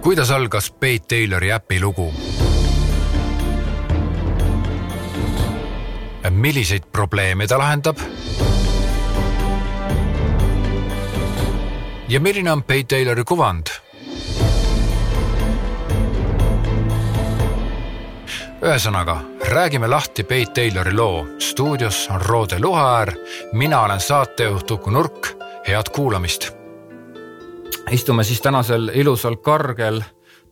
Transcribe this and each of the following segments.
kuidas algas Pete Taylori äpi lugu? milliseid probleeme ta lahendab? ja milline on Pete Taylori kuvand? ühesõnaga, räägime lahti Pete Taylori loo. stuudios on Roode Luhaäär, mina olen saatejuht Uku Nurk, head kuulamist. Istume siis tänasel ilusal kargel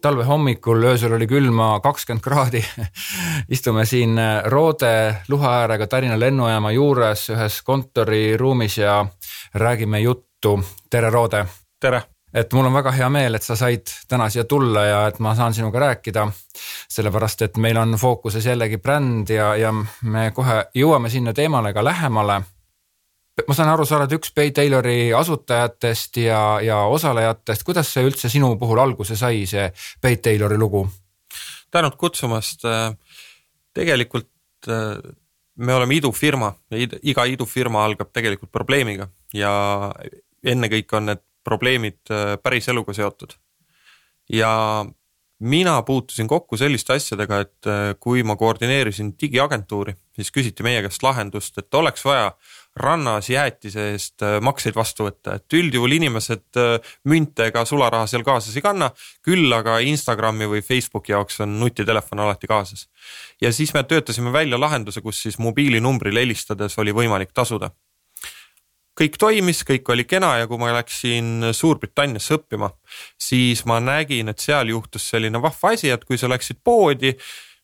talve hommikul, öösel oli külma kakskümmend kraadi istume siin Roode luha äärega Tallinna lennujaama juures ühes kontoriruumis ja räägime juttu. tere, Roode. tere et mul on väga hea meel, et sa said täna siia tulla ja et ma saan sinuga rääkida. sellepärast, et meil on fookuses jällegi bränd ja, ja me kohe jõuame sinna teemale ka lähemale. Ma saan aru, sa oled üks Pay Taylori asutajatest ja, ja osalejatest. kuidas see üldse sinu puhul alguse sai, see Pay Taylori lugu? tänud kutsumast. tegelikult me oleme idufirma ja iga idufirma algab tegelikult probleemiga ja ennekõike on need probleemid äh, päris eluga seotud. ja mina puutusin kokku selliste asjadega, et äh, kui ma koordineerisin digiagentuuri, siis küsiti meie käest lahendust, et oleks vaja rannas jäätise eest äh, makseid vastu võtta, et üldjuhul inimesed münte ega sularaha seal kaasas ei kanna. küll aga Instagrami või Facebooki jaoks on nutitelefon alati kaasas. ja siis me töötasime välja lahenduse, kus siis mobiilinumbrile helistades oli võimalik tasuda kõik toimis, kõik oli kena ja kui ma läksin Suurbritanniasse õppima, siis ma nägin, et seal juhtus selline vahva asi, et kui sa läksid poodi,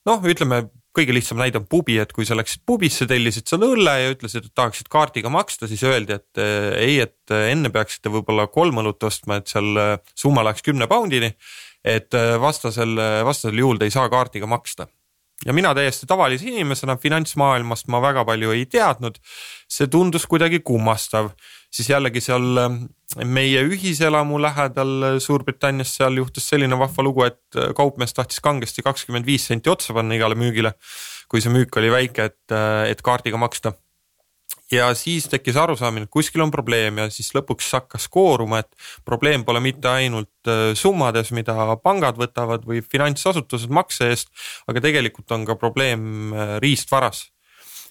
noh, ütleme kõige lihtsam näide on pubi, et kui sa läksid pubisse, tellisid seal õlle ja ütlesid, et tahaksid kaardiga maksta, siis öeldi, et eh, ei, et enne peaksite võib-olla kolm õlut ostma, et seal eh, summa läheks kümne poundini. et eh, vastasel, vastasel juhul te ei saa kaardiga maksta ja mina täiesti tavalise inimesena finantsmaailmast ma väga palju ei teadnud. see tundus kuidagi kummastav, siis jällegi seal äh, meie ühiselamu lähedal Suurbritannias, seal juhtus selline vahva lugu, et äh, kaupmees tahtis kangesti kakskümmend viis senti otsa panna igale müügile. kui see müük oli väike, et, äh, et kaardiga maksta ja siis tekkis arusaamine, et kuskil on probleem ja siis lõpuks hakkas kooruma, et probleem pole mitte ainult äh, summades, mida pangad võtavad või finantsasutused makse eest, aga tegelikult on ka probleem äh, riistvaras.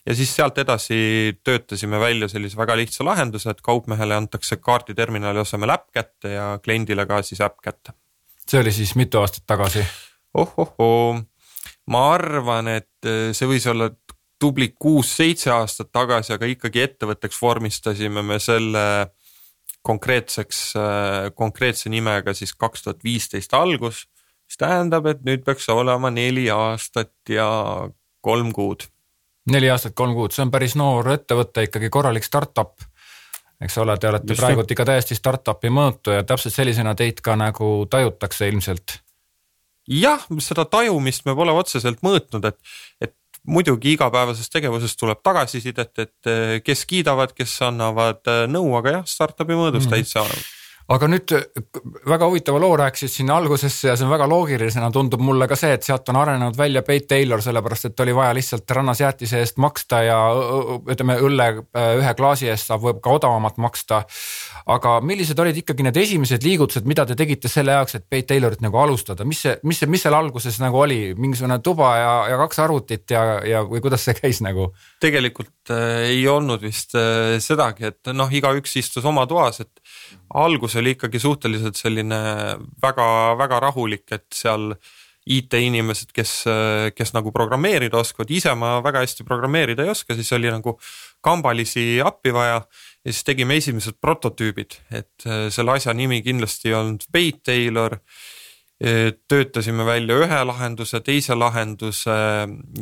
ja siis sealt edasi töötasime välja sellise väga lihtsa lahenduse, et kaupmehele antakse kaarditerminali asemel äpp kätte ja kliendile ka siis äpp kätte. see oli siis mitu aastat tagasi oh,? oh-oh-oo, ma arvan, et äh, see võis olla tubli kuus-seitse aastat tagasi, aga ikkagi ettevõtteks vormistasime me selle konkreetseks, konkreetse nimega siis kaks tuhat viisteist algus, mis tähendab, et nüüd peaks olema neli aastat ja kolm kuud. neli aastat, kolm kuud, see on päris noor ettevõte, ikkagi korralik startup. eks ole, te olete Just praegult ikka täiesti startup'i mõõtu ja täpselt sellisena teid ka nagu tajutakse ilmselt jah, seda tajumist me pole otseselt mõõtnud, et, et muidugi igapäevasest tegevusest tuleb tagasisidet, et eh, kes kiidavad, kes annavad eh, nõu, aga jah, startup'i mõõdus mm. täitsa aga nüüd väga huvitava loo rääkisid siin algusesse ja see on väga loogilisena tundub mulle ka see, et sealt on arenenud välja Pete Taylor, sellepärast et oli vaja lihtsalt rannas jäätise eest maksta ja ütleme, õlle äh, ühe klaasi eest saab, võib ka odavamat maksta. aga millised olid ikkagi need esimesed liigutused, mida te tegite selle jaoks, et Pete Taylorit nagu alustada, mis see, mis see, mis seal alguses nagu oli, mingisugune tuba ja, ja kaks arvutit ja, ja või kuidas see käis nagu? tegelikult äh, ei olnud vist äh, sedagi, et noh, igaüks istus oma toas, et algus oli ikkagi suhteliselt selline väga-väga rahulik, et seal IT-inimesed, kes, kes nagu programmeerida oskavad, ise ma väga hästi programmeerida ei oska, siis oli nagu kambalisi appi vaja. ja siis tegime esimesed prototüübid, et selle asja nimi kindlasti ei olnud Pate Taylor töötasime välja ühe lahenduse, teise lahenduse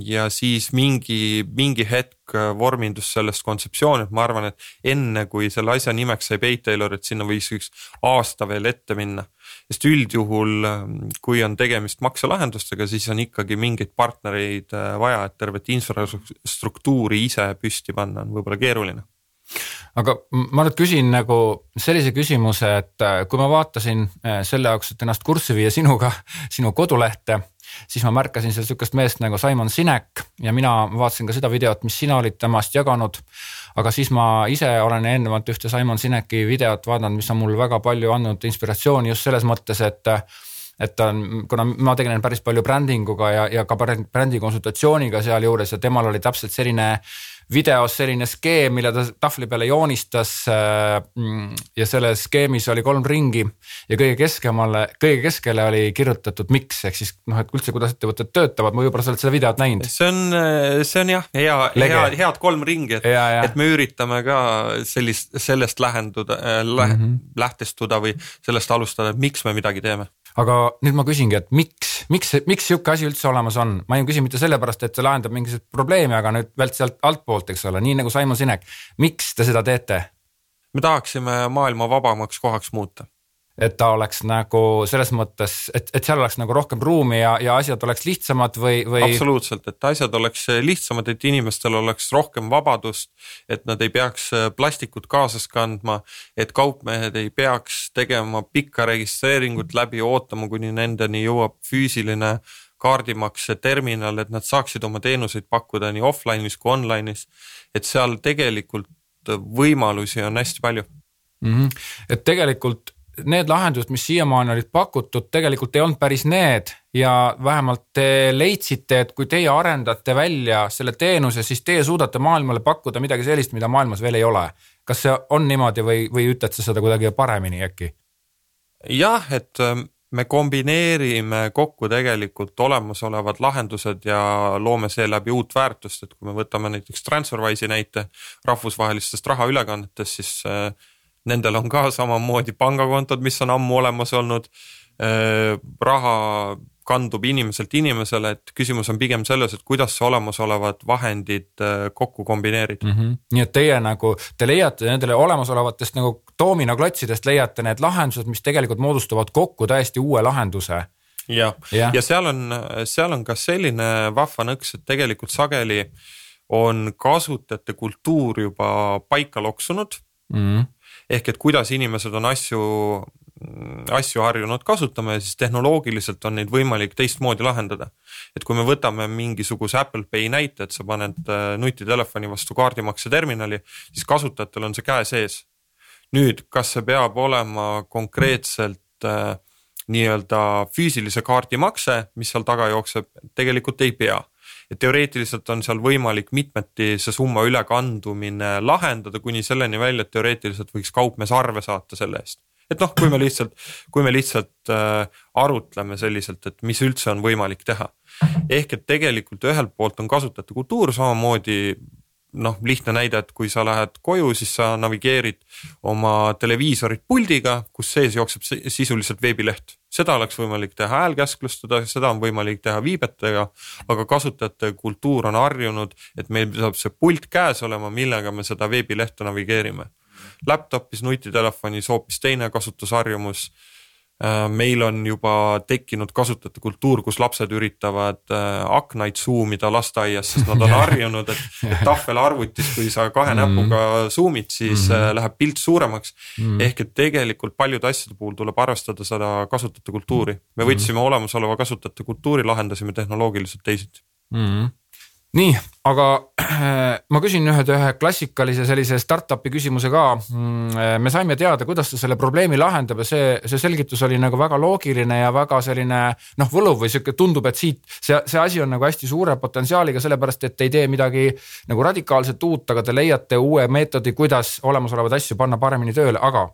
ja siis mingi, mingi hetk vormindus sellest kontseptsioon, et ma arvan, et enne kui selle asja nimeks sai Paytailor, et sinna võiks üks aasta veel ette minna. sest üldjuhul, kui on tegemist makselahendustega, siis on ikkagi mingeid partnereid vaja, et tervet infrastruktuuri ise püsti panna on võib-olla keeruline aga ma nüüd küsin nagu sellise küsimuse, et äh, kui ma vaatasin äh, selle jaoks, et ennast kurssi viia sinuga, sinu kodulehte, siis ma märkasin seal sihukest meest nagu Simon Sinek ja mina vaatasin ka seda videot, mis sina olid temast jaganud. aga siis ma ise olen eelnevalt ühte Simon Sineki videot vaadanud, mis on mul väga palju andnud inspiratsiooni just selles mõttes, et et ta on, kuna ma tegelen päris palju brändinguga ja, ja ka brändi konsultatsiooniga sealjuures ja temal oli täpselt selline videos selline skeem, mille ta tahvli peale joonistas. Äh, mm, ja selles skeemis oli kolm ringi ja kõige keskemale, kõige keskele oli kirjutatud miks, ehk siis noh, et üldse, kuidas ettevõtted töötavad, ma võib-olla sa oled seda videot näinud. see on, see on jah, hea, hea, head kolm ringi, et, et me üritame ka sellist, sellest lähenduda äh,, lähe, mm -hmm. lähtestuda või sellest alustada, et miks me midagi teeme aga nüüd ma küsingi, et miks, miks, miks sihuke asi üldse olemas on, ma ei küsi mitte sellepärast, et see lahendab mingisuguseid probleeme, aga nüüd veel sealt altpoolt, eks ole, nii nagu Simon Sinek, miks te seda teete? me tahaksime maailma vabamaks kohaks muuta et ta oleks nagu selles mõttes, et, et seal oleks nagu rohkem ruumi ja, ja asjad oleks lihtsamad või, või? absoluutselt, et asjad oleks lihtsamad, et inimestel oleks rohkem vabadust, et nad ei peaks äh, plastikut kaasas kandma, et kaupmehed ei peaks tegema pikka registreeringut läbi, ootama, kuni nendeni jõuab füüsiline kaardimakseterminal, et nad saaksid oma teenuseid pakkuda nii offline'is kui online'is. et seal tegelikult võimalusi on hästi palju mm. -hmm. et tegelikult need lahendused, mis siiamaani olid pakutud, tegelikult ei olnud päris need ja vähemalt te leidsite, et kui teie arendate välja selle teenuse, siis teie suudate maailmale pakkuda midagi sellist, mida maailmas veel ei ole. kas see on niimoodi või, või ütled sa seda kuidagi paremini äkki? jah, et ähm, me kombineerime kokku tegelikult olemasolevad lahendused ja loome seeläbi uut väärtust, et kui me võtame näiteks Transferwise'i näite rahvusvahelistest rahaülekannetest, siis äh, nendel on ka samamoodi pangakontod, mis on ammu olemas olnud. Raha kandub inimeselt inimesele, et küsimus on pigem selles, et kuidas sa olemasolevad vahendid kokku kombineerid mm. -hmm. nii et teie nagu, te leiate nendele olemasolevatest nagu doominoklotsidest leiate need lahendused, mis tegelikult moodustavad kokku täiesti uue lahenduse jah, ja, ja seal on, seal on ka selline vahva nõks, et tegelikult sageli on kasutajate kultuur juba paika loksunud mm. -hmm ehk et kuidas inimesed on asju, asju harjunud kasutama ja siis tehnoloogiliselt on neid võimalik teistmoodi lahendada. et kui me võtame mingisuguse Apple Pay näite, et sa paned äh, nutitelefoni vastu kaardimakseterminali, siis kasutajatel on see käe sees. nüüd, kas see peab olema konkreetselt äh, nii-öelda füüsilise kaardimakse, mis seal taga jookseb, tegelikult ei pea et teoreetiliselt on seal võimalik mitmeti see summa ülekandumine lahendada kuni selleni välja, et teoreetiliselt võiks kaupmees arve saata selle eest. et noh, kui me lihtsalt, kui me lihtsalt äh, arutleme selliselt, et mis üldse on võimalik teha. ehk et tegelikult ühelt poolt on kasutajate kultuur samamoodi noh, lihtne näide, et kui sa lähed koju, siis sa navigeerid oma televiisorit puldiga, kus sees jookseb sisuliselt veebileht. seda oleks võimalik teha häälkäsklustada, seda on võimalik teha viibetega, aga kasutajate kultuur on harjunud, et meil saab see pult käes olema, millega me seda veebilehte navigeerime. Laptopis, nutitelefonis hoopis teine kasutusharjumus meil on juba tekkinud kasutajate kultuur, kus lapsed üritavad äh, aknaid suumida lasteaias, sest nad on harjunud, et tahvelarvutis, kui sa kahe mm. näpuga suumid, siis mm. läheb pilt suuremaks mm.. ehk et tegelikult paljude asjade puhul tuleb arvestada seda kasutajate kultuuri. me võtsime mm. olemasoleva kasutajate kultuuri, lahendasime tehnoloogiliselt teisiti mm nii, aga ma küsin ühe, ühe klassikalise sellise startup'i küsimuse ka. Mm, me saime teada, kuidas ta selle probleemi lahendab ja see, see selgitus oli nagu väga loogiline ja väga selline noh, võluv või sihuke tundub, et siit see, see asi on nagu hästi suure potentsiaaliga, sellepärast et ei tee midagi nagu radikaalselt uut, aga te leiate uue meetodi, kuidas olemasolevaid asju panna paremini tööle, aga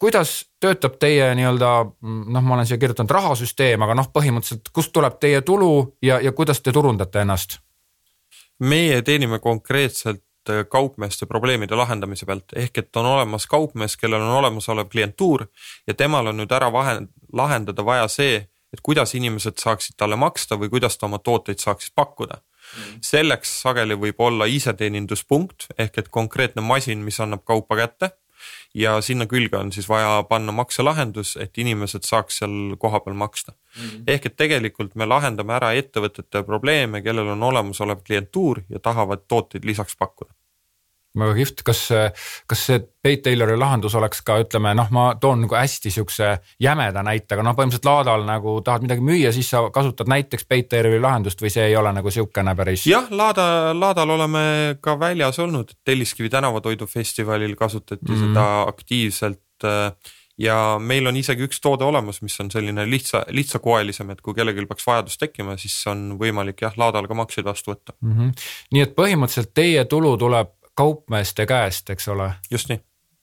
kuidas töötab teie nii-öelda noh, ma olen siia kirjutanud rahasüsteem, aga noh, põhimõtteliselt, kust tuleb teie tulu ja, ja kuidas te turundate ennast? meie teenime konkreetselt eh, kaupmeeste probleemide lahendamise pealt, ehk et on olemas kaupmees, kellel on olemasolev klientuur ja temal on nüüd ära vahe, lahendada vaja see, et kuidas inimesed saaksid talle maksta või kuidas ta oma tooteid saaks pakkuda. Mm.. selleks sageli võib olla iseteeninduspunkt ehk et konkreetne masin, mis annab kaupa kätte ja sinna külge on siis vaja panna makselahendus, et inimesed saaks seal kohapeal maksta mm. -hmm. ehk et tegelikult me lahendame ära ettevõtete probleeme, kellel on olemasolev klientuur ja tahavad tooteid lisaks pakkuda väga kihvt, kas, kas see Pete Taylori lahendus oleks ka ütleme noh, ma toon nagu hästi siukse jämeda näite, aga noh, põhimõtteliselt laadal nagu tahad midagi müüa, siis sa kasutad näiteks Pete Taylori lahendust või see ei ole nagu siukene päris? jah, laada, laadal oleme ka väljas olnud, Telliskivi tänavatoidufestivalil kasutati mm -hmm. seda aktiivselt äh, ja meil on isegi üks toode olemas, mis on selline lihtsa, lihtsakoelisem, et kui kellelgi peaks vajadus tekkima, siis on võimalik jah, laadal ka makseid vastu võtta mm. -hmm. nii et põhimõtteliselt teie tulu tuleb kaupmeeste käest, eks ole? just nii.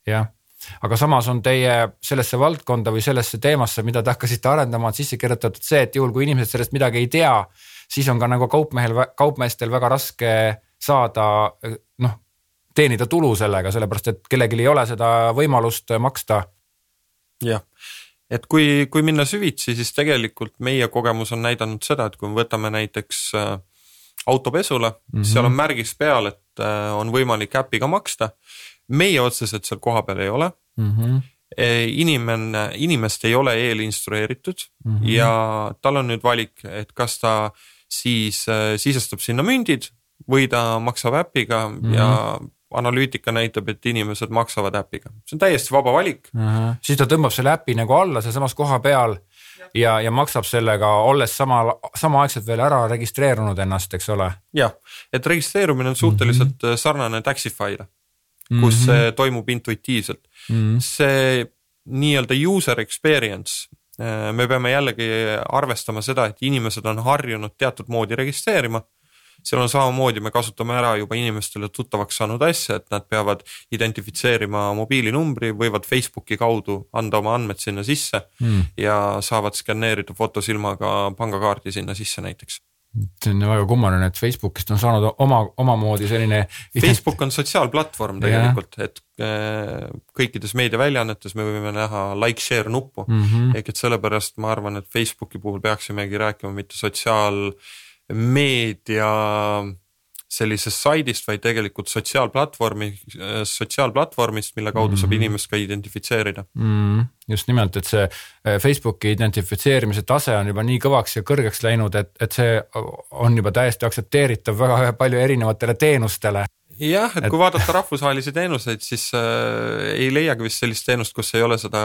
jah aga samas on teie sellesse valdkonda või sellesse teemasse, mida te hakkasite arendama, on sisse kirjutatud see, et juhul kui inimesed sellest midagi ei tea, siis on ka nagu kaupmehel, kaupmeestel väga raske saada noh, teenida tulu sellega, sellepärast et kellelgi ei ole seda võimalust maksta. jah, et kui, kui minna süvitsi, siis tegelikult meie kogemus on näidanud seda, et kui me võtame näiteks äh, autopesule mm, -hmm. seal on märgis peal, et äh, on võimalik äpiga maksta meie otseselt seal kohapeal ei ole mm. -hmm inimene, inimest ei ole eelinstrueeritud mm -hmm. ja tal on nüüd valik, et kas ta siis äh, sisestab sinna mündid või ta maksab äpiga mm -hmm. ja analüütika näitab, et inimesed maksavad äpiga, see on täiesti vaba valik mm. -hmm. siis ta tõmbab selle äpi nagu alla sealsamas koha peal ja, ja maksab sellega, olles samal, samaaegselt veel ära registreerunud ennast, eks ole. jah, et registreerumine on suhteliselt mm -hmm. sarnane Taxify'le mm, -hmm. kus see toimub intuitiivselt mm. -hmm. see nii-öelda user experience, äh, me peame jällegi arvestama seda, et inimesed on harjunud teatud moodi registreerima seal on samamoodi, me kasutame ära juba inimestele tuttavaks saanud asja, et nad peavad identifitseerima mobiilinumbri, võivad Facebooki kaudu anda oma andmed sinna sisse mm. ja saavad skänneerida fotosilmaga pangakaardi sinna sisse näiteks see on väga kummaline, et Facebookist on saanud oma, omamoodi selline. Facebook on sotsiaalplatvorm tegelikult, et äh, kõikides meediaväljaannetes me võime näha like, share nuppu mm -hmm. ehk et sellepärast ma arvan, et Facebooki puhul peaksimegi rääkima mitte sotsiaalmeedia sellisest saidist, vaid tegelikult sotsiaalplatvormi, sotsiaalplatvormist, mille kaudu mm -hmm. saab mhm. inimest ka identifitseerida mm. just nimelt, et see eh, Facebooki identifitseerimise tase on juba nii kõvaks ja kõrgeks läinud, et, et see on juba täiesti aktsepteeritav väga palju erinevatele teenustele jah, et kui vaadata rahvusvahelisi teenuseid, siis äh, ei leiagi vist sellist teenust, kus ei ole seda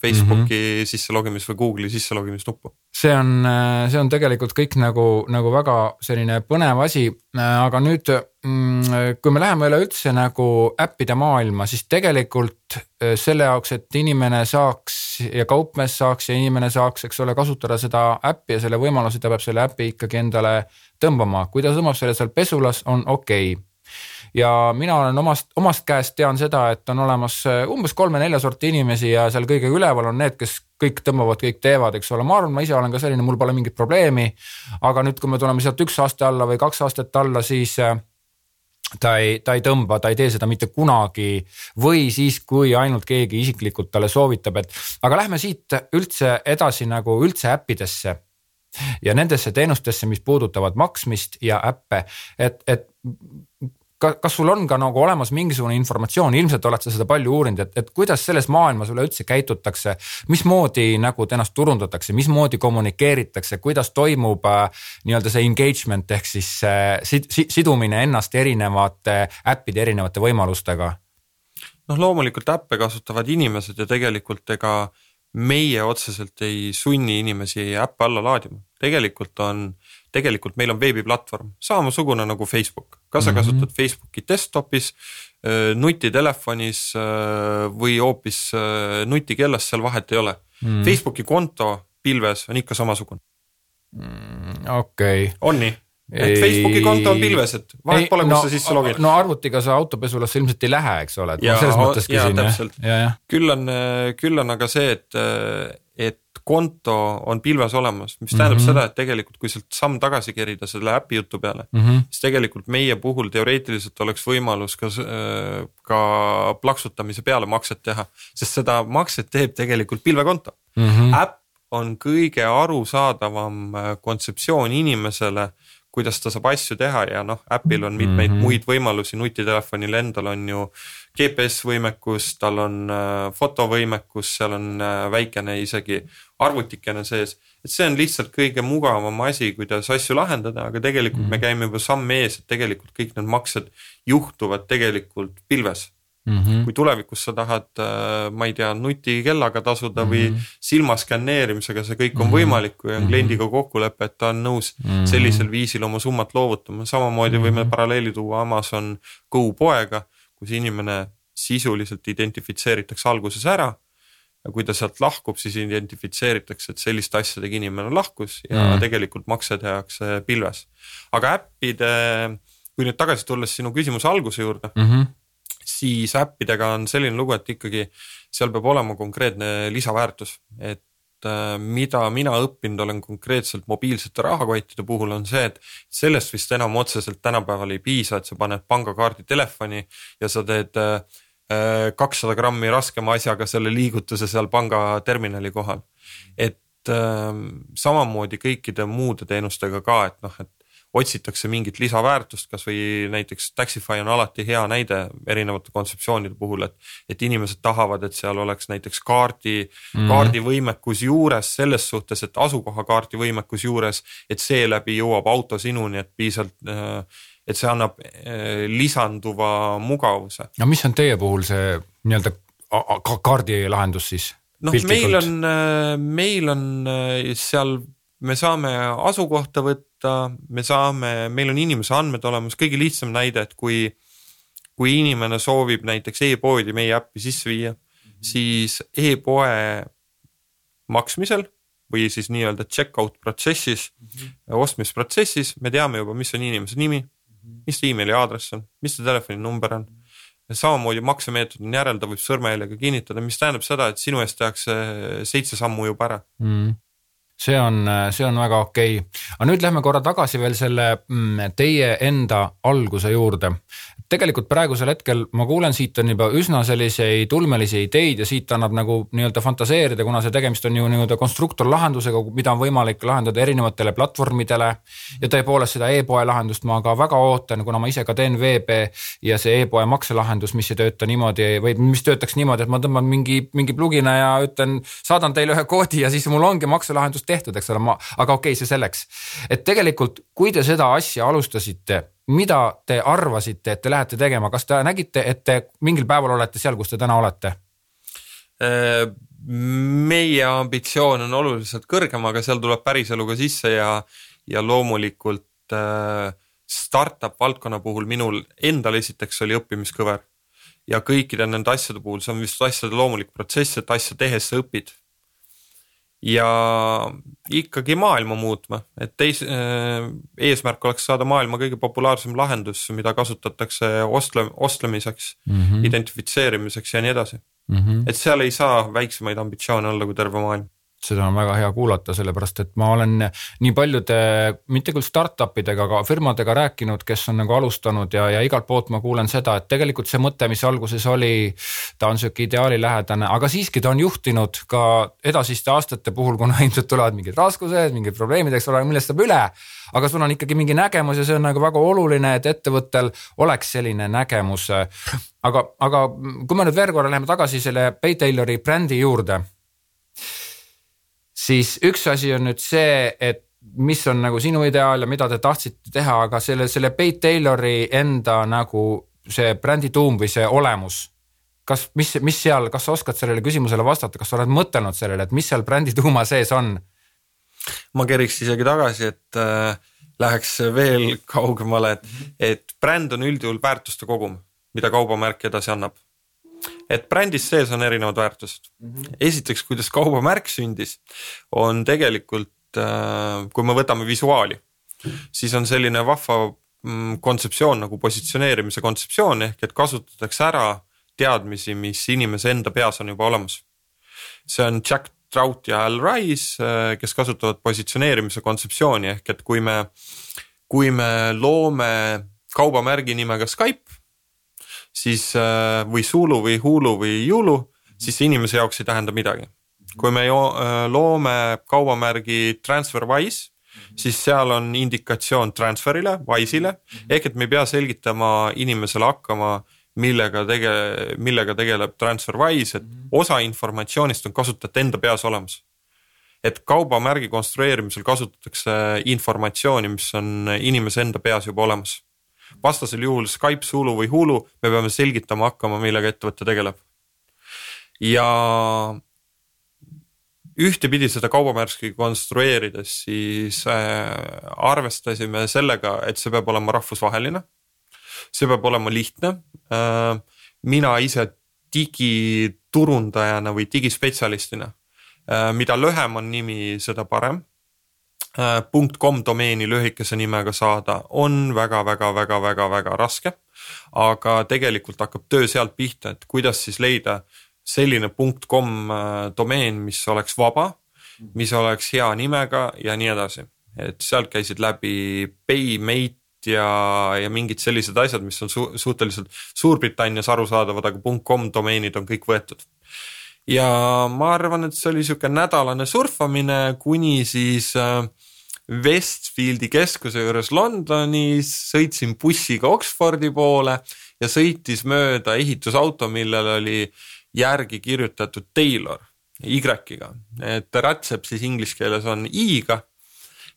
Facebooki mm -hmm. sisselogimis või Google'i sisselogimisnuppu. see on, äh, see on tegelikult kõik nagu, nagu väga selline põnev asi, äh, aga nüüd mm, kui me läheme üleüldse nagu äppide maailma, siis tegelikult äh, selle jaoks, et inimene saaks ja kaupmees saaks ja inimene saaks, eks ole, kasutada seda äppi ja selle võimalusi, ta peab selle äpi ikkagi endale tõmbama, kui ta tõmbab selle seal pesulas, on okei okay ja mina olen omast, omast käest tean seda, et on olemas äh, umbes kolme-nelja sorti inimesi ja seal kõige üleval on need, kes kõik tõmbavad, kõik teevad, eks ole, ma arvan, ma ise olen ka selline, mul pole mingit probleemi. aga nüüd, kui me tuleme sealt üks aste alla või kaks aastat alla, siis äh, ta ei, ta ei tõmba, ta ei tee seda mitte kunagi. Või siis, kui ainult keegi isiklikult talle soovitab, et aga lähme siit üldse edasi nagu üldse äppidesse ja nendesse teenustesse, mis puudutavad maksmist ja äppe, et, et kas sul on ka nagu olemas mingisugune informatsioon, ilmselt oled sa seda palju uurinud, et, et kuidas selles maailmas üleüldse käitutakse, mismoodi nagu ennast turundatakse, mismoodi kommunikeeritakse, kuidas toimub äh, nii-öelda see engagement ehk siis äh, sid, sidumine ennast erinevate äppide erinevate võimalustega? noh, loomulikult äppe kasutavad inimesed ja tegelikult ega meie otseselt ei sunni inimesi äppe alla laadima, tegelikult on tegelikult meil on veebiplatvorm, samasugune nagu Facebook, kas sa mm -hmm. kasutad Facebooki desktop'is, nutitelefonis või hoopis nutikellas, seal vahet ei ole mm. -hmm. Facebooki konto pilves on ikka samasugune mm,. okei okay.. on nii? et Facebooki konto on pilves, et vahet ei, pole, kus no, sa sisse logid. no arvutiga sa autopesulasse ilmselt ei lähe, eks ole, et ja, selles mõttes küsin. küll on, küll on aga see, et, et konto on pilves olemas, mis tähendab mm -hmm. seda, et tegelikult kui sealt samm tagasi kerida selle äpi jutu peale mm, -hmm. siis tegelikult meie puhul teoreetiliselt oleks võimalus ka, ka plaksutamise peale makset teha, sest seda makset teeb tegelikult pilvekonto mm. -hmm. äpp on kõige arusaadavam kontseptsioon inimesele kuidas ta saab asju teha ja noh, äpil on mitmeid mm -hmm. muid võimalusi, nutitelefonil endal on ju GPS võimekus, tal on äh, fotovõimekus, seal on äh, väikene isegi arvutikene sees. et see on lihtsalt kõige mugavam asi, kuidas asju lahendada, aga tegelikult mm -hmm. me käime juba samm ees, et tegelikult kõik need maksed juhtuvad tegelikult pilves Mm -hmm. kui tulevikus sa tahad, äh, ma ei tea, nutikellaga tasuda mm -hmm. või mhm. silmaskänneerimisega, see kõik on mm -hmm. võimalik, kui on mhm. kliendiga kokkulepe, et ta on nõus mm -hmm. sellisel viisil oma summat loovutama, samamoodi mm -hmm. võime paralleeli tuua Amazon Go poega, kus inimene sisuliselt identifitseeritakse alguses ära kui ta sealt lahkub, siis identifitseeritakse, et selliste asjadega inimene lahkus ja mm. tegelikult makse tehakse pilves. aga äppide, kui nüüd tagasi tulles sinu küsimuse alguse juurde mm, -hmm. Siis äppidega on selline lugu, et ikkagi seal peab olema konkreetne lisaväärtus, et äh, mida mina õppinud olen konkreetselt mobiilsete rahakottide puhul, on see, et sellest vist enam otseselt tänapäeval ei piisa, et sa paned pangakaardi telefoni ja sa teed äh, kakssada grammi raskema asjaga selle liigutuse seal pangaterminali kohal. et äh, samamoodi kõikide muude teenustega ka, et noh, et otsitakse mingit lisaväärtust, kasvõi näiteks Taxify on alati hea näide erinevate kontseptsioonide puhul, et. et inimesed tahavad, et seal oleks näiteks kaardi mm, kaardivõimekus juures selles suhtes, et asukohakaardi võimekus juures, et seeläbi jõuab auto sinuni, et piisavalt äh, et see annab eh, lisanduva mugavuse. no mis on teie puhul see nii-öelda kaardilahendus siis? noh, meil on, eh, meil on seal, me saame asukohta võtta, me saame, meil on inimese andmed olemas, kõige lihtsam näide, et kui, kui inimene soovib näiteks e-poodi meie äppi sisse viia mm, -hmm. siis e-poe maksmisel või siis nii-öelda checkout protsessis mm, -hmm. ostmisprotsessis me teame juba, mis on inimese nimi, mis ta emaili aadress on, mis ta telefoninumber on. samamoodi maksemeetod on järeldav, võib sõrmejäljega kinnitada, mis tähendab seda, et sinu eest tehakse seitse sammu juba ära mm see on, see on väga okei okay., aga nüüd lähme korra tagasi veel selle mm, teie enda alguse juurde tegelikult praegusel hetkel ma kuulen, siit on juba üsna selliseid ulmelisi ideid ja siit annab nagu nii-öelda fantaseerida, kuna see tegemist on ju nii-öelda konstruktorlahendusega, mida on võimalik lahendada erinevatele platvormidele. ja tõepoolest seda e-poe lahendust ma ka väga ootan, kuna ma ise ka teen veebe ja see e-poe makselahendus, mis ei tööta niimoodi või mis töötaks niimoodi, et ma tõmban mingi, mingi plugina ja ütlen, saadan teile ühe koodi ja siis mul ongi makselahendus tehtud, eks ole, ma, aga okei okay,, see selleks. et tegelikult, kui te seda asja alustasite mida te arvasite, et te lähete tegema, kas te nägite, et te mingil päeval olete seal, kus te täna olete? Äh, meie ambitsioon on oluliselt kõrgem, aga seal tuleb päriselu ka sisse ja, ja loomulikult äh, startup valdkonna puhul minul endal esiteks oli õppimiskõver. ja kõikide nende asjade puhul, see on vist asjade loomulik protsess, et asja tehes sa õpid ja ikkagi maailma muutma, et teis-, äh, eesmärk oleks saada maailma kõige populaarsem lahendus, mida kasutatakse ostle-, ostlemiseks mm, -hmm. identifitseerimiseks ja nii edasi mm. -hmm. et seal ei saa väiksemaid ambitsioone olla kui terve maailm seda on väga hea kuulata, sellepärast et ma olen nii paljude, mitte küll startup idega, aga firmadega rääkinud, kes on nagu alustanud ja, ja igalt poolt ma kuulen seda, et tegelikult see mõte, mis alguses oli, ta on sihuke ideaalilähedane, aga siiski ta on juhtinud ka edasiste aastate puhul, kuna ilmselt tulevad mingid raskused, mingid probleemid, eks ole, millest saab üle. aga sul on ikkagi mingi nägemus ja see on nagu väga oluline, et ettevõttel oleks selline nägemus. aga, aga kui me nüüd veel korra läheme tagasi selle Pay Taylori brändi juurde siis üks asi on nüüd see, et mis on nagu sinu ideaal ja mida te tahtsite teha, aga selle, selle Pete Taylori enda nagu see brändi tuum või see olemus. kas, mis, mis seal, kas sa oskad sellele küsimusele vastata, kas sa oled mõtelnud sellele, et mis seal brändi tuuma sees on? ma keriks isegi tagasi, et äh, läheks veel kaugemale, et, et bränd on üldjuhul väärtuste kogum, mida kaubamärk edasi annab et brändis sees on erinevad väärtused mm. -hmm. esiteks, kuidas kaubamärk sündis, on tegelikult, äh, kui me võtame visuaali, siis on selline vahva mm, kontseptsioon nagu positsioneerimise kontseptsioon ehk et kasutatakse ära teadmisi, mis inimese enda peas on juba olemas. see on Jack Trout ja Al Rice, äh, kes kasutavad positsioneerimise kontseptsiooni ehk et kui me, kui me loome kaubamärgi nimega Skype siis äh, või Zulu või Hulu või Yulu, siis see inimese jaoks ei tähenda midagi. kui me äh, loome kaubamärgi TransferWise, siis seal on indikatsioon transfer'ile, Wise'ile. Ehk et me ei pea selgitama inimesele hakkama, millega tege-, millega tegeleb TransferWise, et osa informatsioonist on kasutajate enda peas olemas. et kaubamärgi konstrueerimisel kasutatakse informatsiooni, mis on inimese enda peas juba olemas vastasel juhul Skype, Zulu või Hulu, me peame selgitama hakkama, millega ettevõte tegeleb. ja ühtepidi seda kaubamärki konstrueerides siis äh, arvestasime sellega, et see peab olema rahvusvaheline. see peab olema lihtne äh,. mina ise digiturundajana või digispetsialistina. mida lühem on nimi, seda parem .com domeeni lühikese nimega saada on väga-väga-väga-väga-väga raske. aga tegelikult hakkab töö sealt pihta, et kuidas siis leida selline .com domeen, mis oleks vaba, mis oleks hea nimega ja nii edasi. et sealt käisid läbi Paymate ja, ja mingid sellised asjad, mis on su suhteliselt Suurbritannias arusaadavad, aga .com domeenid on kõik võetud. ja ma arvan, et see oli sihuke nädalane surfamine, kuni siis äh, Westfieldi keskuse juures Londonis, sõitsin bussiga Oxfordi poole ja sõitis mööda ehitusauto, millel oli järgi kirjutatud Taylor Y-ga, et rätsep siis inglise keeles on I-ga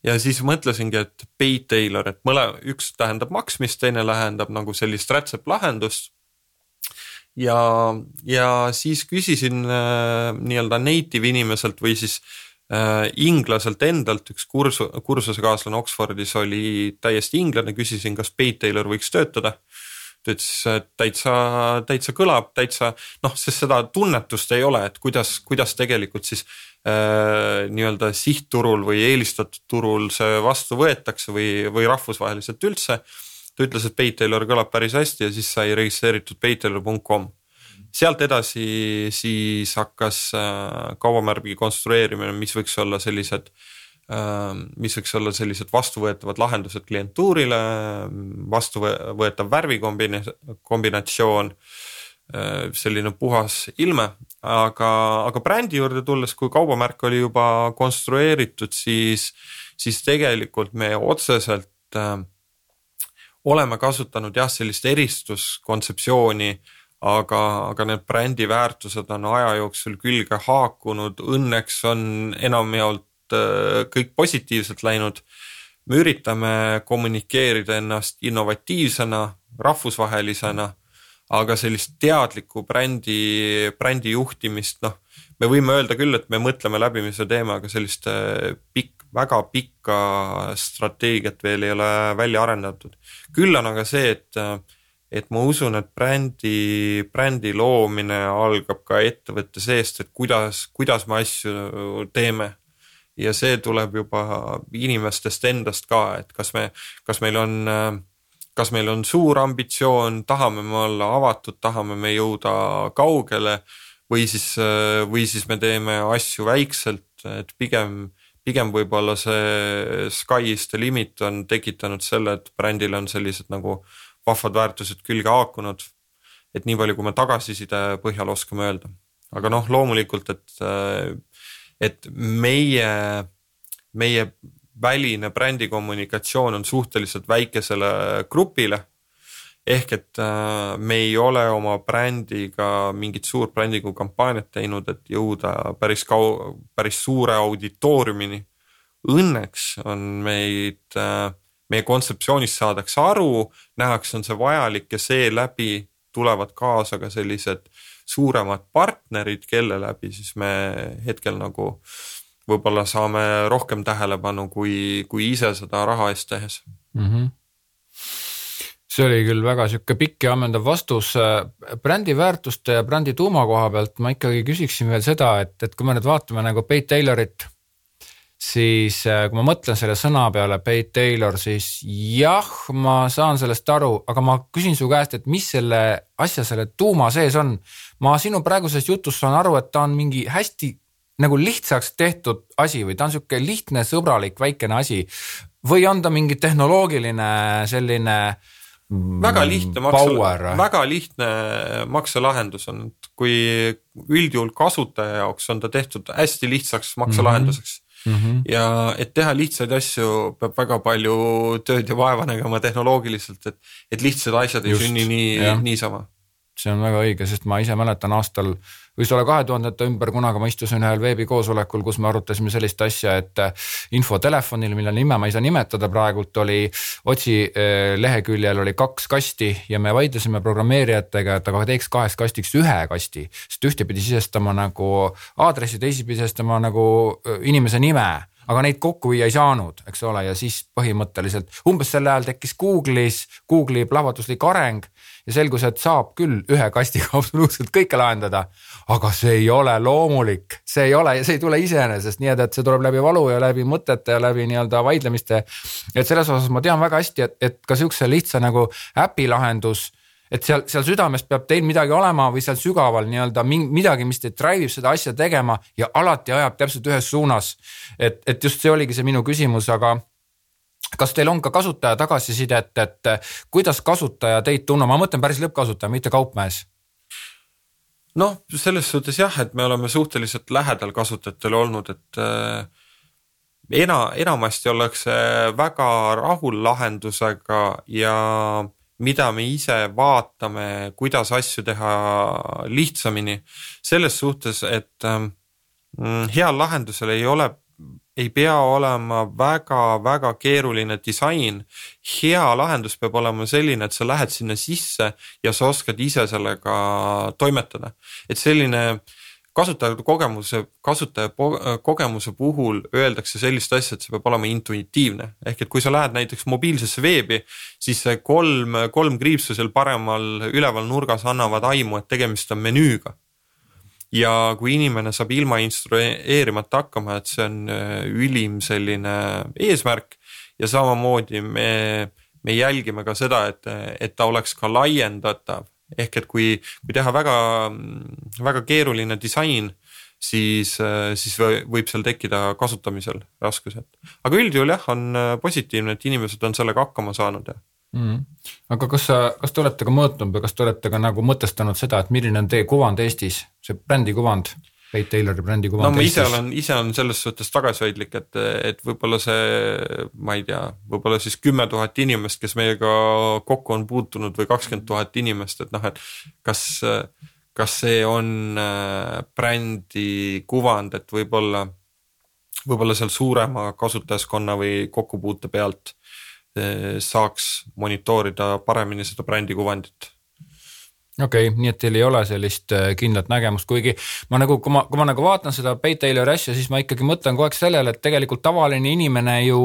ja siis mõtlesingi, et pay tailor, et mõle-, üks tähendab maksmist, teine tähendab nagu sellist rätseplahendust. ja, ja siis küsisin äh, nii-öelda native inimeselt või siis äh, inglaselt endalt, üks kursu, kursusekaaslane Oxfordis oli täiesti inglane, küsisin, kas pay tailor võiks töötada ta ütles, et täitsa, täitsa kõlab, täitsa noh, sest seda tunnetust ei ole, et kuidas, kuidas tegelikult siis Äh, nii-öelda sihtturul või eelistatud turul see vastu võetakse või, või rahvusvaheliselt üldse. ta ütles, et Paytailor kõlab päris hästi ja siis sai registreeritud paytailor.com. sealt edasi siis hakkas äh, kaubamärgi konstrueerimine, mis võiks olla sellised äh, mis võiks olla sellised vastuvõetavad lahendused klientuurile, vastuvõetav värvikombinatsioon Äh, selline puhas ilme, aga, aga brändi juurde tulles, kui kaubamärk oli juba konstrueeritud, siis, siis tegelikult me otseselt oleme kasutanud jah, sellist eristuskontseptsiooni, aga, aga need brändi väärtused on aja jooksul külge haakunud, õnneks on enamjaolt äh, kõik positiivselt läinud. me üritame kommunikeerida ennast innovatiivsena, rahvusvahelisena aga sellist teadlikku brändi, brändi juhtimist, noh, me võime öelda küll, et me mõtleme läbi, mis me teeme, aga sellist äh, pikk, väga pikka strateegiat veel ei ole välja arendatud. küll on aga see, et, et ma usun, et brändi, brändi loomine algab ka ettevõtte seest, et kuidas, kuidas me asju teeme. Ja see tuleb juba inimestest endast ka, et kas me, kas meil on kas meil on suur ambitsioon, tahame me olla avatud, tahame me jõuda kaugele või siis, või siis me teeme asju väikselt, et pigem, pigem võib-olla see sky is the limit on tekitanud selle, et brändil on sellised nagu vahvad väärtused külge haakunud. et nii palju, kui me tagasiside põhjal oskame öelda, aga noh, loomulikult, et, et meie, meie väline brändikommunikatsioon on suhteliselt väikesele grupile. ehk et äh, me ei ole oma brändiga mingit suurt brändingu kampaaniat teinud, et jõuda päris kau-, päris suure auditooriumini. Õnneks on meid, äh, meie kontseptsioonist saadakse aru, nähakse, on see vajalik ja seeläbi tulevad kaasa ka sellised suuremad partnerid, kelle läbi siis me hetkel nagu võib-olla saame rohkem tähelepanu, kui, kui ise seda raha eest tehes mm. -hmm see oli küll väga sihuke pikk ja ammendav vastus. brändi väärtuste ja brändi tuuma koha pealt ma ikkagi küsiksin veel seda, et, et kui me nüüd vaatame nagu Pete Taylorit, siis kui ma mõtlen selle sõna peale Pete Taylor, siis jah, ma saan sellest aru, aga ma küsin su käest, et mis selle asja selle tuuma sees on. ma sinu praegusest jutust saan aru, et ta on mingi hästi nagu lihtsaks tehtud asi või ta on sihuke lihtne, sõbralik, väikene asi või on ta mingi tehnoloogiline selline väga lihtne makse, väga lihtne makselahendus on, kui üldjuhul kasutaja jaoks on ta tehtud hästi lihtsaks makselahenduseks mm. -hmm. Ja et teha lihtsaid asju, peab väga palju tööd ja vaeva nägema tehnoloogiliselt, et, et lihtsad asjad ei Just, sünni nii, niisama see on väga õige, sest ma ise mäletan aastal, võis olla kahe tuhandete ümber, kunagi ma istusin ühel veebikoosolekul, kus me arutasime sellist asja, et äh, info telefonil, mille nime ma ei saa nimetada praegult, oli otsi äh, leheküljel oli kaks kasti ja me vaidlesime programmeerijatega, et aga teeks kahest kastiks ühe kasti, sest ühte pidi sisestama nagu aadressi, teisi pidi sisestama nagu äh, inimese nime aga neid kokku viia ei saanud, eks ole, ja siis põhimõtteliselt umbes sel ajal tekkis Google'is, Google'i plahvatuslik areng ja selgus, et saab küll ühe kastiga absoluutselt kõike lahendada. aga see ei ole loomulik, see ei ole, see ei tule iseenesest, nii et, et see tuleb läbi valu ja läbi mõtete ja läbi nii-öelda vaidlemiste. et selles osas ma tean väga hästi, et, et ka sihukese lihtsa nagu äpi lahendus et seal, seal südames peab teil midagi olema või seal sügaval nii-öelda midagi, mis teid drive ib seda asja tegema ja alati ajab täpselt ühes suunas. et, et just see oligi see minu küsimus, aga kas teil on ka kasutaja tagasisidet, et kuidas kasutaja teid tunneb, ma mõtlen päris lõppkasutaja, mitte kaupmees? noh, selles suhtes jah, et me oleme suhteliselt lähedal kasutajatele olnud, et äh, ena-, enamasti ollakse väga rahul lahendusega ja mida me ise vaatame, kuidas asju teha lihtsamini. selles suhtes, et ähm, mm, heal lahendusel ei ole, ei pea olema väga-väga keeruline disain. hea lahendus peab olema selline, et sa lähed sinna sisse ja sa oskad ise sellega toimetada. et selline äh, kasutajate kogemuse, kasutaja kogemuse puhul öeldakse sellist asja, et see peab olema intuitiivne. ehk et kui sa lähed näiteks mobiilsesse veebi, siis see kolm, kolm kriipsu seal paremal üleval nurgas annavad aimu, et tegemist on menüüga. ja kui inimene saab ilma instrueerimata hakkama, et see on äh, ülim selline eesmärk ja samamoodi me, me jälgime ka seda, et, et ta oleks ka laiendatav ehk et kui, kui teha väga, väga keeruline disain, siis, siis võib seal tekkida kasutamisel raskused. aga üldjuhul jah, on positiivne, et inimesed on sellega hakkama saanud ja mm.. aga kas sa, kas te olete ka mõõtnud või kas te olete ka nagu mõtestanud seda, et milline on teie kuvand Eestis, see brändi kuvand? Pete Taylori brändi kuvand. no ma ise olen, ise olen selles suhtes tagasihoidlik, et, et võib-olla see, ma ei tea, võib-olla siis kümme tuhat inimest, kes meiega kokku on puutunud või kakskümmend tuhat inimest, et noh, et kas, kas see on äh, brändi kuvand, et võib-olla, võib-olla seal suurema kasutajaskonna või kokkupuute pealt äh, saaks monitoorida paremini seda brändi kuvandit okei okay,, nii et teil ei ole sellist äh, kindlat nägemust, kuigi ma nagu, kui ma, kui ma nagu vaatan seda Pete Taylori asja, siis ma ikkagi mõtlen kogu aeg sellele, et tegelikult tavaline inimene ju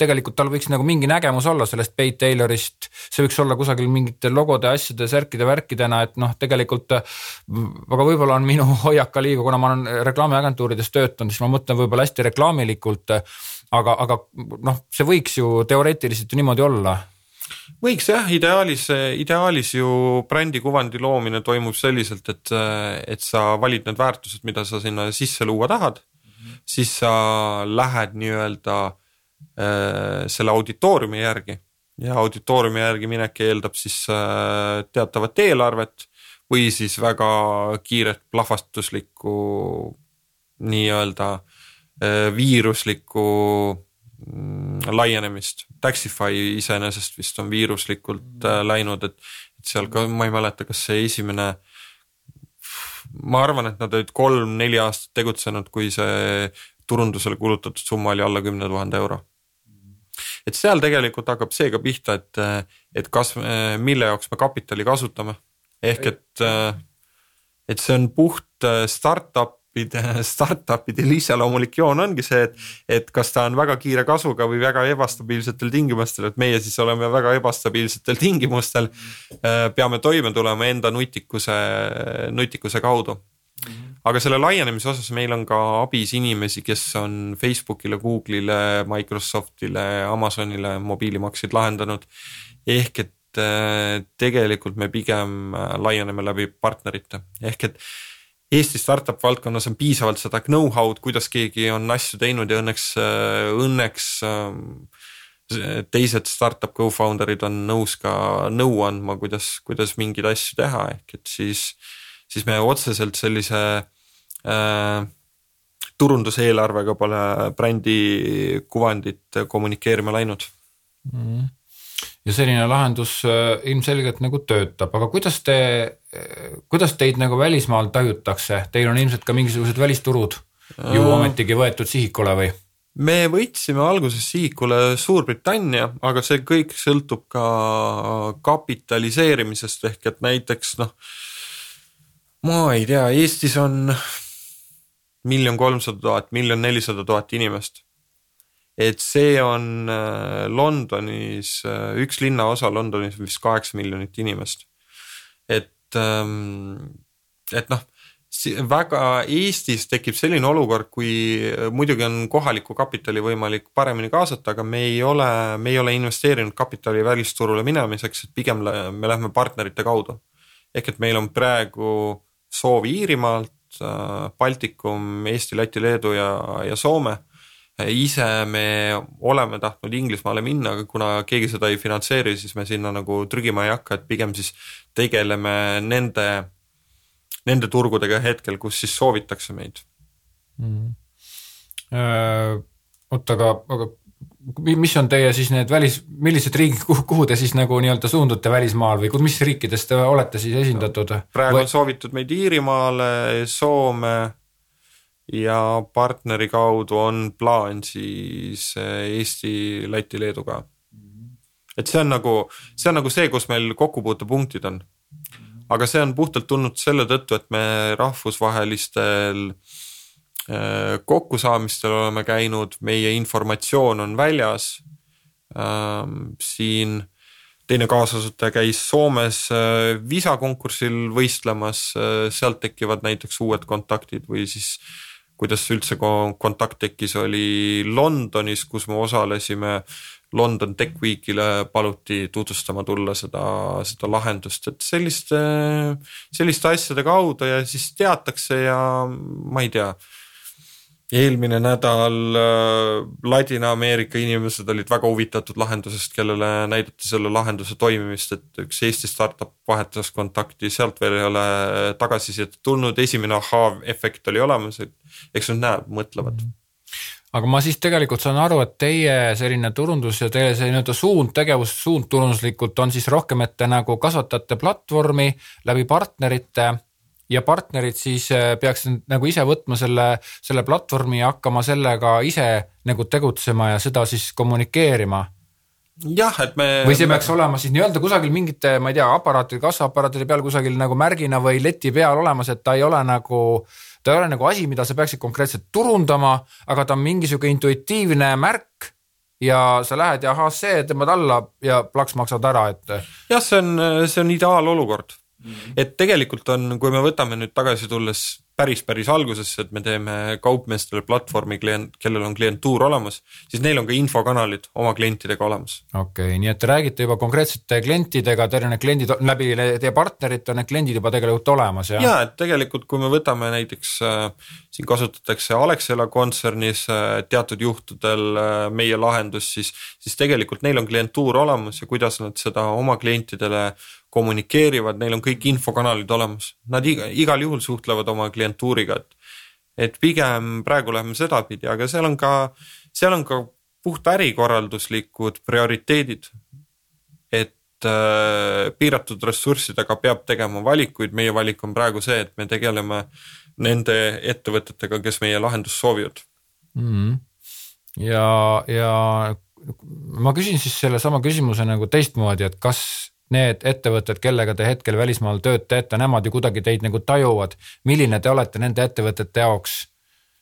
tegelikult tal võiks nagu mingi nägemus olla sellest Pete Taylorist. see võiks olla kusagil mingite logode, asjade, särkide, värkidena, et noh, tegelikult. aga võib-olla on minu hoiak ka liiga, kuna ma olen reklaamiagentuurides töötanud, siis ma mõtlen võib-olla hästi reklaamilikult. aga, aga noh, see võiks ju teoreetiliselt ju niimoodi olla võiks jah, ideaalis, ideaalis ju brändi kuvandi loomine toimub selliselt, et, et sa valid need väärtused, mida sa sinna sisse luua tahad mm. -hmm. siis sa lähed nii-öelda äh, selle auditooriumi järgi ja auditooriumi järgi minek eeldab siis äh, teatavat eelarvet või siis väga kiiret plahvatuslikku nii-öelda äh, viiruslikku laienemist. Taxify iseenesest vist on viiruslikult äh, läinud, et, et seal ka ma ei mäleta, kas see esimene. ma arvan, et nad olid kolm-neli aastat tegutsenud, kui see turundusele kulutatud summa oli alla kümne tuhande euro. et seal tegelikult hakkab see ka pihta, et, et kas, mille jaoks me kapitali kasutame. ehk et, et see on puht startup startup'ide, startup'idel iseloomulik joon ongi see, et, et kas ta on väga kiire kasvuga või väga ebastabiilsetel tingimustel, et meie siis oleme väga ebastabiilsetel tingimustel. Äh, peame toime tulema enda nutikuse, nutikuse kaudu. aga selle laienemise osas meil on ka abis inimesi, kes on Facebookile, Google'ile, Microsoftile, Amazonile mobiilimakseid lahendanud. ehk et äh, tegelikult me pigem äh, laieneme läbi partnerite, ehk et Eesti startup valdkonnas on piisavalt seda know-how'd, kuidas keegi on asju teinud ja õnneks, õnneks ähm, teised startup co-founder'id on nõus ka nõu andma, kuidas, kuidas mingeid asju teha, ehk et siis, siis me otseselt sellise äh, turunduseelarvega pole brändi kuvandit kommunikeerima läinud. Mm. Ja selline lahendus äh, ilmselgelt nagu töötab, aga kuidas te, äh, kuidas teid nagu välismaal tajutakse, teil on ilmselt ka mingisugused välisturud ju äh. ometigi võetud sihikule või? me võtsime alguses sihikule Suurbritannia, aga see kõik sõltub ka kapitaliseerimisest ehk et näiteks noh, ma ei tea, Eestis on miljon kolmsada tuhat, miljon nelisada tuhat inimest et see on Londonis, üks linnaosa Londonis vist kaheksa miljonit inimest. et, et noh väga Eestis tekib selline olukord, kui muidugi on kohalikku kapitali võimalik paremini kaasata, aga me ei ole, me ei ole investeerinud kapitali välisturule minemiseks, et pigem me lähme partnerite kaudu. ehk et meil on praegu soov Iirimaalt, äh, Baltikum, Eesti, Läti, Leedu ja, ja Soome. Ise me oleme tahtnud Inglismaale minna, aga kuna keegi seda ei finantseeri, siis me sinna nagu trügima ei hakka, et pigem siis tegeleme nende nende turgudega hetkel, kus siis soovitakse meid mm.. oota, aga, aga mis on teie siis need välis, millised riigid, kuhu te siis nagu nii-öelda suundute välismaal või mis riikides te olete siis esindatud? praegu on soovitud meid Iirimaale, Soome ja partneri kaudu on plaan siis eh, Eesti, Läti, Leedu ka. et see on nagu, see on nagu see, kus meil kokkupuutepunktid on aga see on puhtalt tulnud selle tõttu, et me rahvusvahelistel äh, kokkusaamistel oleme käinud, meie informatsioon on väljas. Ähm, siin teine kaasasutaja käis Soomes äh, viisakonkursil võistlemas, äh, sealt tekivad näiteks uued kontaktid või siis kuidas üldse kontakt tekkis, oli Londonis, kus me osalesime. London Tech Weekile paluti tutvustama tulla seda, seda lahendust, et selliste, selliste asjade kaudu ja siis teatakse ja ma ei tea eelmine nädal äh, Ladina-Ameerika inimesed olid väga huvitatud lahendusest, kellele näidati selle lahenduse toimimist, et üks Eesti startup vahetas kontakti, sealt veel ei ole tagasisidet tulnud, esimene ahhaa-efekt oli olemas, et eks nad näevad, mõtlevad mm. -hmm aga ma siis tegelikult saan aru, et teie selline turundus ja teie see nii-öelda suund, tegevussuund turunduslikult on siis rohkem, et te nagu kasvatate platvormi läbi partnerite ja partnerid siis äh, peaksid nagu ise võtma selle, selle platvormi ja hakkama sellega ise nagu tegutsema ja seda siis kommunikeerima jah, et me. või see peaks olema siis nii-öelda kusagil mingite, ma ei tea, aparaatide, kassaaparaatide peal kusagil nagu märgina või leti peal olemas, et ta ei ole nagu ta ei ole nagu asi, mida sa peaksid konkreetselt turundama, aga ta on mingisugune intuitiivne märk ja sa lähed ja ahah, see tõmbad alla ja plaks maksad ära, et. jah, see on, see on ideaalolukord mm. -hmm. et tegelikult on, kui me võtame nüüd tagasi tulles päris, päris algusesse, et me teeme kaupmeestele platvormi klient, kellel on klientuur olemas, siis neil on ka infokanalid oma klientidega olemas. okei okay,, nii et te räägite juba konkreetsete klientidega, teil on need kliendid läbi teie partnerite on need kliendid juba tegelikult olemas ja? ja, et tegelikult, kui me võtame näiteks äh, siin kasutatakse Alexela kontsernis äh, teatud juhtudel äh, meie lahendust, siis, siis tegelikult neil on klientuur olemas ja kuidas nad seda oma klientidele kommunikeerivad, neil on kõik infokanalid olemas, nad iga, igal juhul suhtlevad oma klientuuriga, et et pigem praegu läheme sedapidi, aga seal on ka, seal on ka puht ärikorralduslikud prioriteedid. et äh, piiratud ressurssidega peab tegema valikuid, meie valik on praegu see, et me tegeleme nende ettevõtetega, kes meie lahendust soovivad mm. -hmm. ja, ja ma küsin siis sellesama küsimuse nagu teistmoodi, et kas need ettevõtted, kellega te hetkel välismaal tööd teete, nemad ju kuidagi teid nagu tajuvad. milline te olete nende ettevõtete jaoks?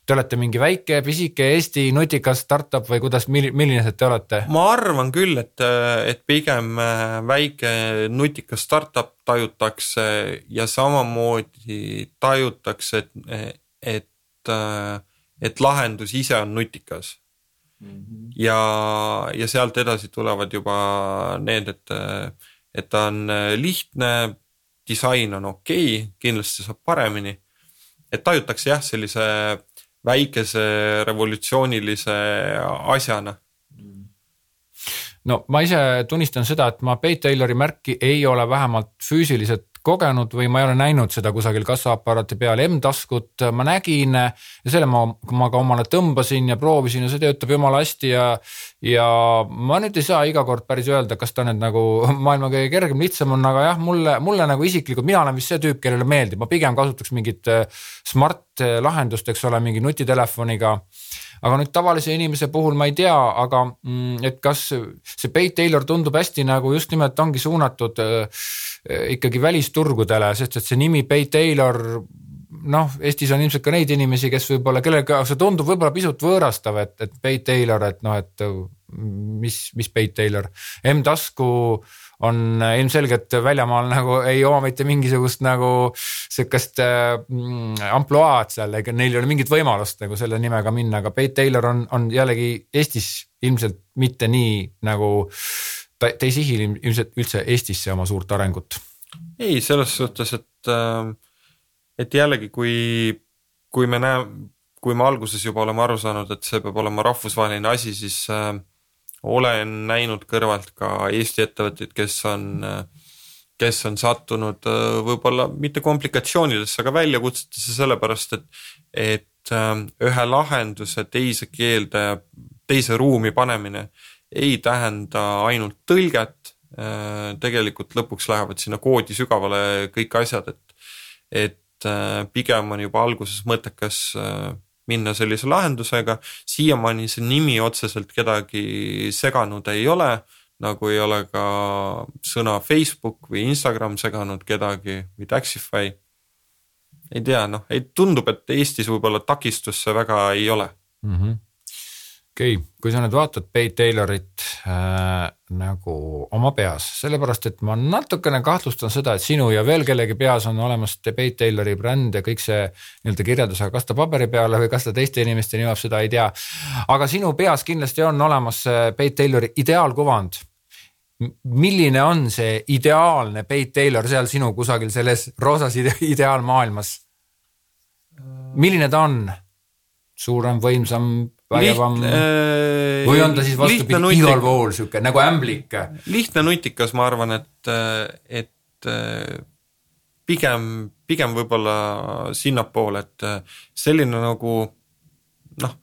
Te olete mingi väike, pisike Eesti nutikas startup või kuidas, milline te olete? ma arvan küll, et, et pigem äh, väike nutikas startup tajutakse ja samamoodi tajutakse, et, et, äh, et lahendus ise on nutikas mm. -hmm. ja, ja sealt edasi tulevad juba need, et et ta on äh, lihtne, disain on okei okay,, kindlasti saab paremini. et tajutakse jah, sellise väikese revolutsioonilise asjana no ma ise tunnistan seda, et ma Pete Taylori märki ei ole vähemalt füüsiliselt kogenud või ma ei ole näinud seda kusagil kassaaparaati peal, M-taskut ma nägin ja selle ma, ma ka omale tõmbasin ja proovisin ja see töötab jumala hästi ja ja ma nüüd ei saa iga kord päris öelda, kas ta nüüd nagu maailma kõige kergem, lihtsam on, aga jah, mulle, mulle nagu isiklikult, mina olen vist see tüüp, kellele meeldib, ma pigem kasutaks mingit äh, smart lahendust, eks ole, mingi nutitelefoniga. Aga nüüd tavalise inimese puhul ma ei tea, aga mm, et kas see Pete Taylor tundub hästi nagu just nimelt ongi suunatud äh, ikkagi välisturgudele, sest et see nimi Pete Taylor noh, Eestis on ilmselt ka neid inimesi, kes võib-olla, kellega see tundub võib-olla pisut võõrastav, et, et Pete Taylor, et noh, et mis, mis Pete Taylor, M-tasku on ilmselgelt väljamaal nagu ei oma mitte mingisugust nagu sihukest äh, ampluaad seal, ega neil ei ole mingit võimalust nagu selle nimega minna, aga Pete Taylor on, on jällegi Eestis ilmselt mitte nii nagu ta, ta ei sihi ilmselt üldse Eestisse oma suurt arengut. ei, selles suhtes, et, äh, et jällegi, kui, kui me näeme, kui me alguses juba oleme aru saanud, et see peab olema rahvusvaheline asi, siis äh, olen näinud kõrvalt ka Eesti ettevõtteid, kes on, kes on sattunud äh, võib-olla mitte komplikatsioonidesse, aga väljakutsetesse sellepärast, et, et äh, ühe lahenduse teise keelde teise ruumi panemine ei tähenda ainult tõlget. Äh, tegelikult lõpuks lähevad sinna koodi sügavale kõik asjad, et, et pigem on juba alguses mõttekas minna sellise lahendusega. siiamaani see nimi otseselt kedagi seganud ei ole, nagu ei ole ka sõna Facebook või Instagram seganud kedagi või Taxify. ei tea, noh, ei tundub, et Eestis võib-olla takistust see väga ei ole mm. -hmm okei okay., kui sa nüüd vaatad Pete Taylorit äh, nagu oma peas, sellepärast et ma natukene kahtlustan seda, et sinu ja veel kellegi peas on olemas Pete Taylori bränd ja kõik see nii-öelda kirjeldus, aga kas ta paberi peale või kas ta teiste inimesteni jõuab, seda ei tea. aga sinu peas kindlasti on olemas Pete Taylori ideaalkuvand milline on see ideaalne Pete Taylor seal sinu kusagil selles roosas ide ideaalmaailmas? milline ta on? suurem, võimsam, vägevam Liht, äh, või on ta siis vastupidi igal pool sihuke nagu ämblik? lihtne nutikas, ma arvan, et, et äh, pigem, pigem võib-olla sinnapoole, et äh, selline nagu noh,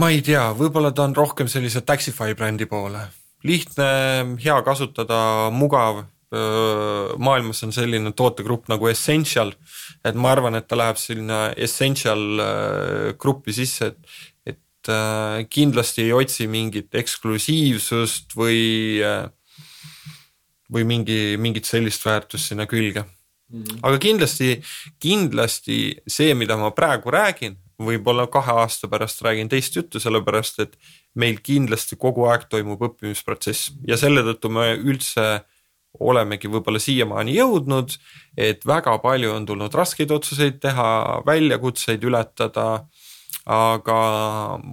ma ei tea, võib-olla ta on rohkem sellise Taxify brändi poole. lihtne, hea kasutada, mugav maailmas on selline tootegrupp nagu Essential, et ma arvan, et ta läheb sinna Essential gruppi sisse, et, et kindlasti ei otsi mingit eksklusiivsust või, või mingi, mingit sellist väärtust sinna külge. Mhm. aga kindlasti, kindlasti see, mida ma praegu räägin, võib-olla kahe aasta pärast räägin teist juttu, sellepärast et meil kindlasti kogu aeg toimub õppimisprotsess ja selle tõttu me üldse olemegi võib-olla siiamaani jõudnud, et väga palju on tulnud raskeid otsuseid teha, väljakutseid ületada, aga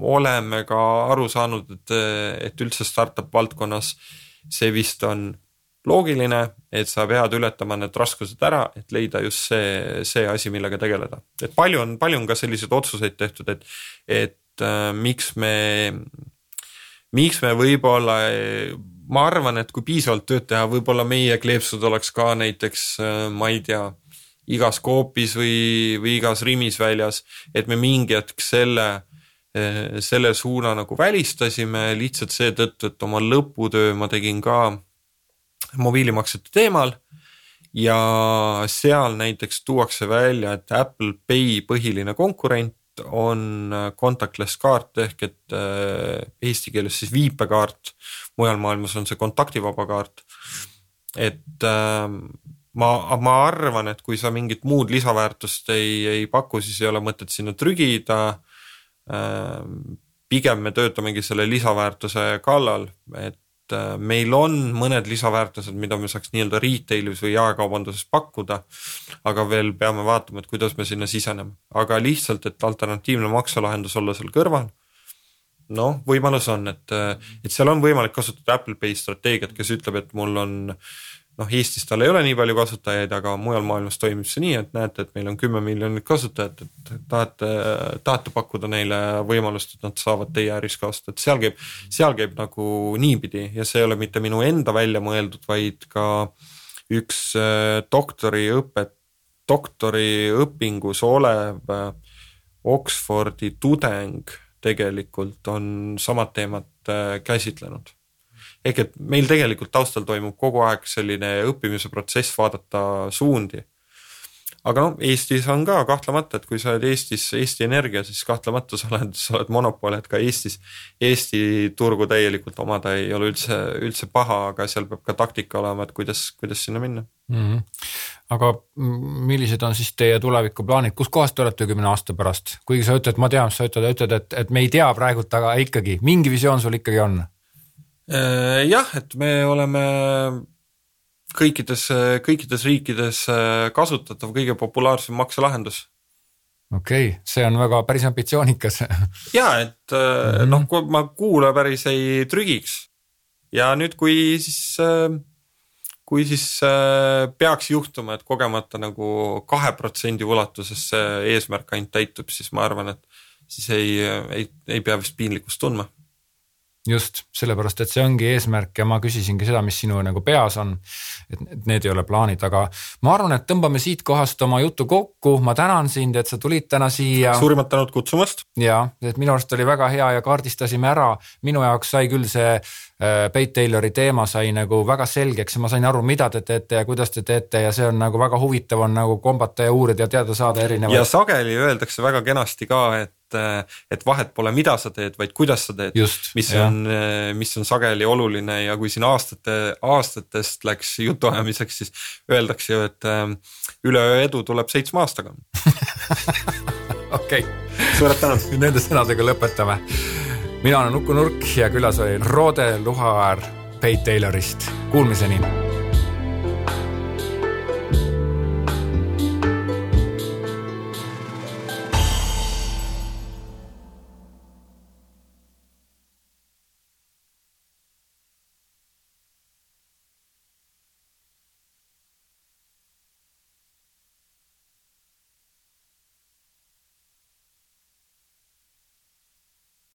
oleme ka aru saanud, et, et üldse startup valdkonnas see vist on loogiline, et sa pead ületama need raskused ära, et leida just see, see asi, millega tegeleda. et palju on, palju on ka selliseid otsuseid tehtud, et, et äh, miks me, miks me võib-olla ma arvan, et kui piisavalt tööd teha, võib-olla meie kleepsud oleks ka näiteks, äh, ma ei tea, igas koopis või, või igas Rimis väljas, et me mingi hetk selle, äh, selle suuna nagu välistasime lihtsalt seetõttu, et oma lõputöö ma tegin ka mobiilimaksete teemal ja seal näiteks tuuakse välja, et Apple Pay põhiline konkurent on contactless kaart ehk et äh, eesti keeles siis viipekaart mujal maailmas on see kontaktivaba kaart. et äh, ma, ma arvan, et kui sa mingit muud lisaväärtust ei, ei paku, siis ei ole mõtet sinna trügida äh,. pigem me töötamegi selle lisaväärtuse kallal, et äh, meil on mõned lisaväärtused, mida me saaks nii-öelda retailis või jaekaubanduses pakkuda. aga veel peame vaatama, et kuidas me sinna siseneme, aga lihtsalt, et alternatiivne makselahendus olla seal kõrval noh, võimalus on, et, et seal on võimalik kasutada Apple Pay strateegiat, kes ütleb, et mul on noh, Eestis tal ei ole nii palju kasutajaid, aga mujal maailmas toimib see nii, et näete, et meil on kümme miljonit kasutajat, et tahate, tahate pakkuda neile võimalust, et nad saavad teie äris kasutada, et seal käib, seal käib nagu niipidi ja see ei ole mitte minu enda välja mõeldud, vaid ka üks äh, doktoriõpet, doktoriõpingus olev äh, Oxfordi tudeng tegelikult on samad teemat äh, käsitlenud. ehk et meil tegelikult taustal toimub kogu aeg selline õppimise protsess, vaadata suundi. Aga noh, Eestis on ka kahtlemata, et kui sa oled Eestis, Eesti Energia, siis kahtlemata sa oled, sa oled monopol, et ka Eestis. Eesti turgu täielikult omada ei ole üldse, üldse paha, aga seal peab ka taktika olema, et kuidas, kuidas sinna minna mm. -hmm. aga millised on siis teie tulevikuplaanid, kus kohas te olete kümne aasta pärast, kuigi sa ütled, ma tean, mis sa ütled, ütled, et, et me ei tea praegult, aga ikkagi mingi visioon sul ikkagi on? Äh, jah, et me oleme kõikides, kõikides riikides äh, kasutatav kõige populaarsem makselahendus. okei okay,, see on väga päris ambitsioonikas ja et mm -hmm. noh, kui ma kuula päris ei trügiks ja nüüd, kui siis, äh, kui siis peaks juhtuma, et kogemata nagu kahe protsendi ulatuses see eesmärk ainult täitub, siis ma arvan, et siis ei, ei, ei pea vist piinlikkust tundma just, sellepärast et see ongi eesmärk ja ma küsisingi seda, mis sinu nagu peas on. et need ei ole plaanid, aga ma arvan, et tõmbame siit kohast oma jutu kokku, ma tänan sind, et sa tulid täna siia. suurimat tänud kutsumast. ja, et minu arust oli väga hea ja kaardistasime ära, minu jaoks sai küll see äh, Pete Taylori teema sai nagu väga selgeks ja ma sain aru, mida te teete ja kuidas te teete ja see on nagu väga huvitav on nagu kombata ja uurida ja teada saada erinevaid. ja sageli öeldakse väga kenasti ka, et et, et vahet pole, mida sa teed, vaid kuidas sa teed. mis ja. on, mis on sageli oluline ja kui siin aastate, aastatest läks jutuajamiseks, siis öeldakse ju, et ähm, üleöö edu tuleb seitsme aastaga. okei. suured tänud. Nende sõnadega lõpetame. mina olen Uku Nurk ja külas oli Roode Luhaäär Pete Taylorist, kuulmiseni